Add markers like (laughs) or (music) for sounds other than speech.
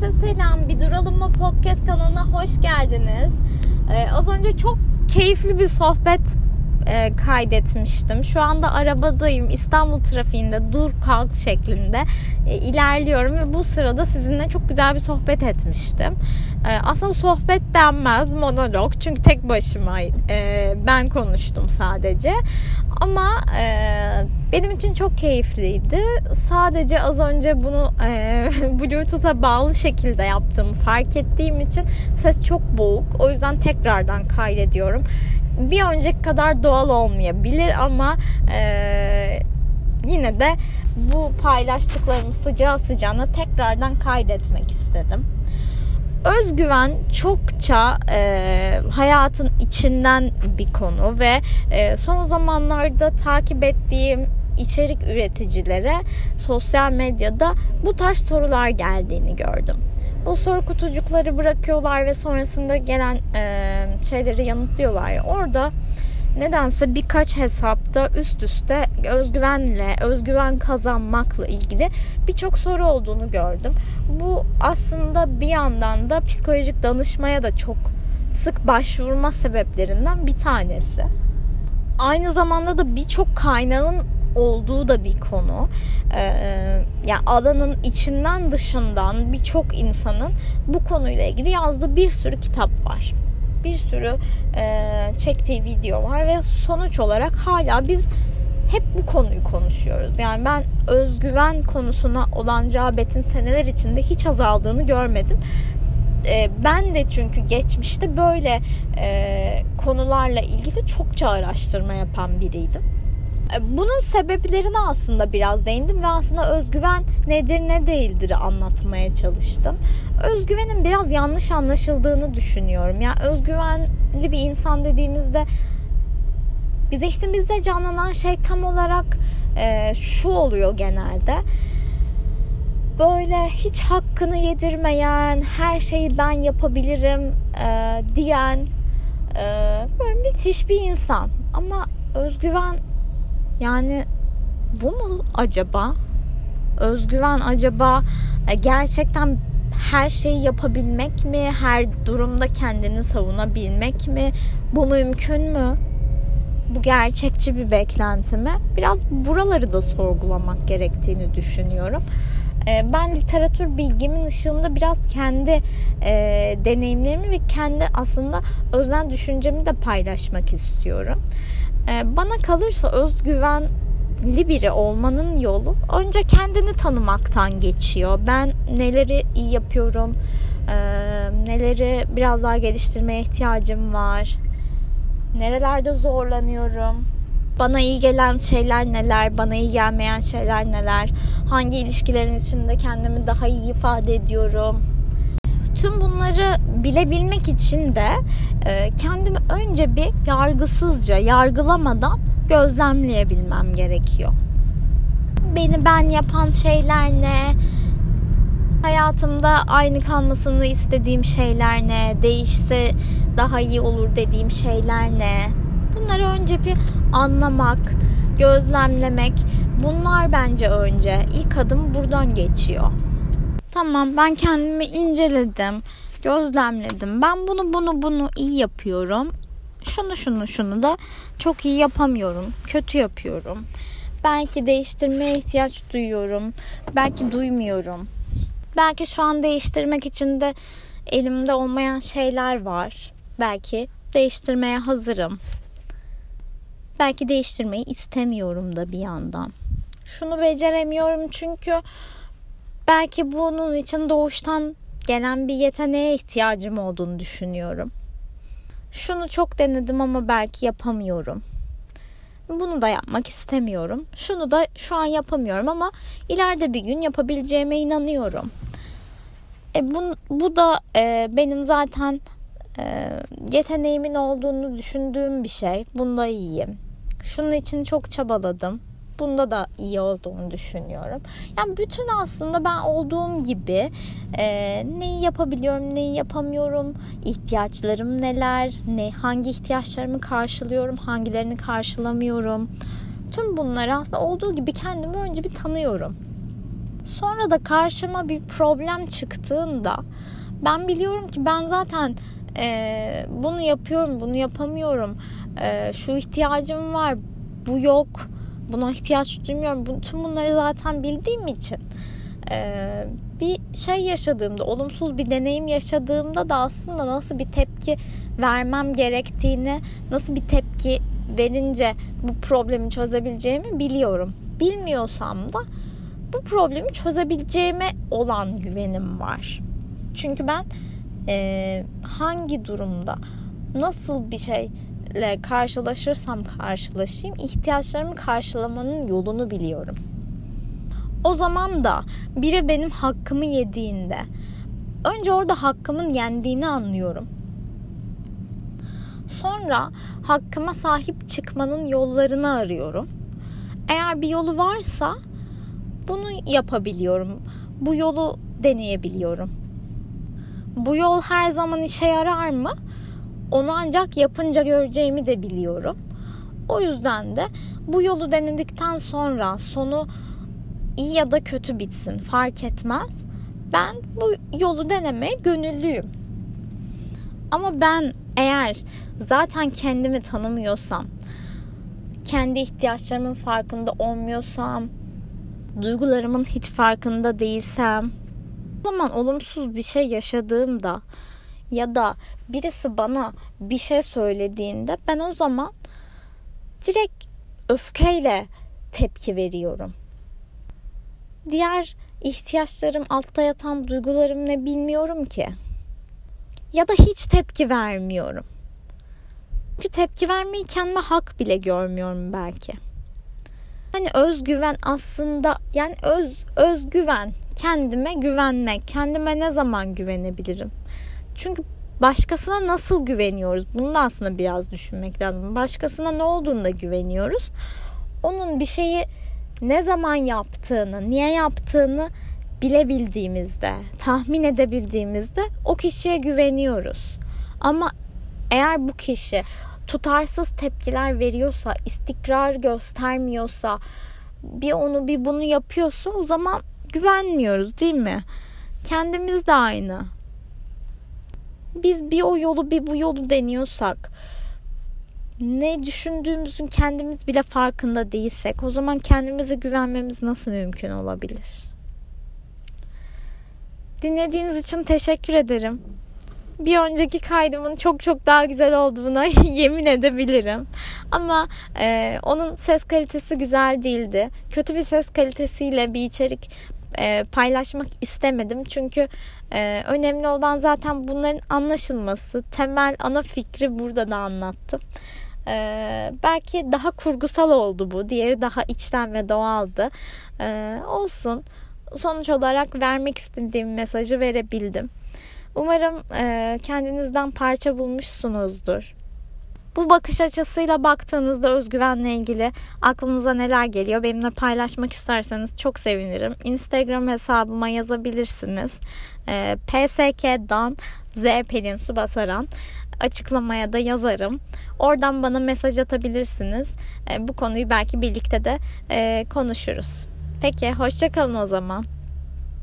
Herkese selam. Bir Duralım mı podcast kanalına hoş geldiniz. Ee, az önce çok keyifli bir sohbet e, kaydetmiştim. Şu anda arabadayım. İstanbul trafiğinde dur kalk şeklinde e, ilerliyorum ve bu sırada sizinle çok güzel bir sohbet etmiştim. E, aslında sohbet denmez monolog çünkü tek başıma e, ben konuştum sadece. Ama e, benim için çok keyifliydi. Sadece az önce bunu e, (laughs) Bluetooth'a bağlı şekilde yaptığımı fark ettiğim için ses çok boğuk. O yüzden tekrardan kaydediyorum bir önceki kadar doğal olmayabilir ama e, yine de bu paylaştıklarımı sıcağı sıcağına tekrardan kaydetmek istedim. Özgüven çokça e, hayatın içinden bir konu ve e, son zamanlarda takip ettiğim içerik üreticilere sosyal medyada bu tarz sorular geldiğini gördüm bu soru kutucukları bırakıyorlar ve sonrasında gelen e, şeyleri yanıtlıyorlar ya orada nedense birkaç hesapta üst üste özgüvenle, özgüven kazanmakla ilgili birçok soru olduğunu gördüm. Bu aslında bir yandan da psikolojik danışmaya da çok sık başvurma sebeplerinden bir tanesi. Aynı zamanda da birçok kaynağın olduğu da bir konu. Ee, yani alanın içinden dışından birçok insanın bu konuyla ilgili yazdığı bir sürü kitap var. Bir sürü e, çektiği video var ve sonuç olarak hala biz hep bu konuyu konuşuyoruz. Yani ben özgüven konusuna olan rağbetin seneler içinde hiç azaldığını görmedim. Ee, ben de çünkü geçmişte böyle e, konularla ilgili çokça araştırma yapan biriydim. E, bunun sebeplerine aslında biraz değindim ve aslında özgüven nedir ne değildir anlatmaya çalıştım. Özgüvenin biraz yanlış anlaşıldığını düşünüyorum. Yani özgüvenli bir insan dediğimizde zihnimizde canlanan şey tam olarak e, şu oluyor genelde. Böyle hiç hakkını yedirmeyen, her şeyi ben yapabilirim e, diyen e, böyle müthiş bir insan. Ama özgüven yani bu mu acaba? Özgüven acaba e, gerçekten her şeyi yapabilmek mi? Her durumda kendini savunabilmek mi? Bu mümkün mü? Bu gerçekçi bir beklenti mi? Biraz buraları da sorgulamak gerektiğini düşünüyorum. E, ben literatür bilgimin ışığında biraz kendi e, deneyimlerimi ve kendi aslında özel düşüncemi de paylaşmak istiyorum. Ee, bana kalırsa özgüvenli biri olmanın yolu önce kendini tanımaktan geçiyor. Ben neleri iyi yapıyorum, e, neleri biraz daha geliştirmeye ihtiyacım var, nerelerde zorlanıyorum, bana iyi gelen şeyler neler, bana iyi gelmeyen şeyler neler, hangi ilişkilerin içinde kendimi daha iyi ifade ediyorum, Tüm bunları bilebilmek için de e, kendimi önce bir yargısızca, yargılamadan gözlemleyebilmem gerekiyor. Beni ben yapan şeyler ne? Hayatımda aynı kalmasını istediğim şeyler ne? Değişse daha iyi olur dediğim şeyler ne? Bunları önce bir anlamak, gözlemlemek bunlar bence önce ilk adım buradan geçiyor. Tamam ben kendimi inceledim, gözlemledim. Ben bunu bunu bunu iyi yapıyorum. Şunu şunu şunu da çok iyi yapamıyorum. Kötü yapıyorum. Belki değiştirmeye ihtiyaç duyuyorum. Belki duymuyorum. Belki şu an değiştirmek için de elimde olmayan şeyler var. Belki değiştirmeye hazırım. Belki değiştirmeyi istemiyorum da bir yandan. Şunu beceremiyorum çünkü belki bunun için doğuştan gelen bir yeteneğe ihtiyacım olduğunu düşünüyorum. Şunu çok denedim ama belki yapamıyorum. Bunu da yapmak istemiyorum. Şunu da şu an yapamıyorum ama ileride bir gün yapabileceğime inanıyorum. E bu, bu da e, benim zaten e, yeteneğimin olduğunu düşündüğüm bir şey. Bunda iyiyim. Şunun için çok çabaladım. Bunda da iyi olduğunu düşünüyorum. Yani bütün aslında ben olduğum gibi e, neyi yapabiliyorum, neyi yapamıyorum, ihtiyaçlarım neler, ne hangi ihtiyaçlarımı karşılıyorum, hangilerini karşılamıyorum. Tüm bunları aslında olduğu gibi kendimi önce bir tanıyorum. Sonra da karşıma bir problem çıktığında ben biliyorum ki ben zaten e, bunu yapıyorum, bunu yapamıyorum, e, şu ihtiyacım var, bu yok, buna ihtiyaç duymuyorum. Tüm bunları zaten bildiğim için bir şey yaşadığımda, olumsuz bir deneyim yaşadığımda da aslında nasıl bir tepki vermem gerektiğini, nasıl bir tepki verince bu problemi çözebileceğimi biliyorum. Bilmiyorsam da bu problemi çözebileceğime olan güvenim var. Çünkü ben e, hangi durumda nasıl bir şeyle karşılaşırsam karşılaşayım ihtiyaçlarımı karşılamanın yolunu biliyorum. O zaman da biri benim hakkımı yediğinde önce orada hakkımın yendiğini anlıyorum. Sonra hakkıma sahip çıkmanın yollarını arıyorum. Eğer bir yolu varsa bunu yapabiliyorum. Bu yolu deneyebiliyorum. Bu yol her zaman işe yarar mı? Onu ancak yapınca göreceğimi de biliyorum. O yüzden de bu yolu denedikten sonra sonu iyi ya da kötü bitsin fark etmez. Ben bu yolu denemeye gönüllüyüm. Ama ben eğer zaten kendimi tanımıyorsam, kendi ihtiyaçlarımın farkında olmuyorsam, duygularımın hiç farkında değilsem, o zaman olumsuz bir şey yaşadığımda ya da birisi bana bir şey söylediğinde ben o zaman direkt öfkeyle tepki veriyorum. Diğer ihtiyaçlarım, altta yatan duygularım ne bilmiyorum ki. Ya da hiç tepki vermiyorum. Çünkü tepki vermeyi kendime hak bile görmüyorum belki. Hani özgüven aslında yani öz özgüven, kendime güvenmek. Kendime ne zaman güvenebilirim? Çünkü başkasına nasıl güveniyoruz? Bunu da aslında biraz düşünmek lazım. Başkasına ne olduğunda güveniyoruz? Onun bir şeyi ne zaman yaptığını, niye yaptığını bilebildiğimizde, tahmin edebildiğimizde o kişiye güveniyoruz. Ama eğer bu kişi tutarsız tepkiler veriyorsa, istikrar göstermiyorsa, bir onu bir bunu yapıyorsa o zaman güvenmiyoruz değil mi? Kendimiz de aynı. Biz bir o yolu bir bu yolu deniyorsak ne düşündüğümüzün kendimiz bile farkında değilsek o zaman kendimize güvenmemiz nasıl mümkün olabilir? Dinlediğiniz için teşekkür ederim. Bir önceki kaydımın çok çok daha güzel olduğuna (laughs) yemin edebilirim. Ama e, onun ses kalitesi güzel değildi. Kötü bir ses kalitesiyle bir içerik e, paylaşmak istemedim. Çünkü e, önemli olan zaten bunların anlaşılması. Temel ana fikri burada da anlattım. Ee, belki daha kurgusal oldu bu. Diğeri daha içten ve doğaldı. Ee, olsun. Sonuç olarak vermek istediğim mesajı verebildim. Umarım e, kendinizden parça bulmuşsunuzdur. Bu bakış açısıyla baktığınızda özgüvenle ilgili aklınıza neler geliyor benimle paylaşmak isterseniz çok sevinirim. Instagram hesabıma yazabilirsiniz. E, psk'dan z pelin su basaran açıklamaya da yazarım. Oradan bana mesaj atabilirsiniz. E, bu konuyu belki birlikte de e, konuşuruz. Peki hoşçakalın o zaman.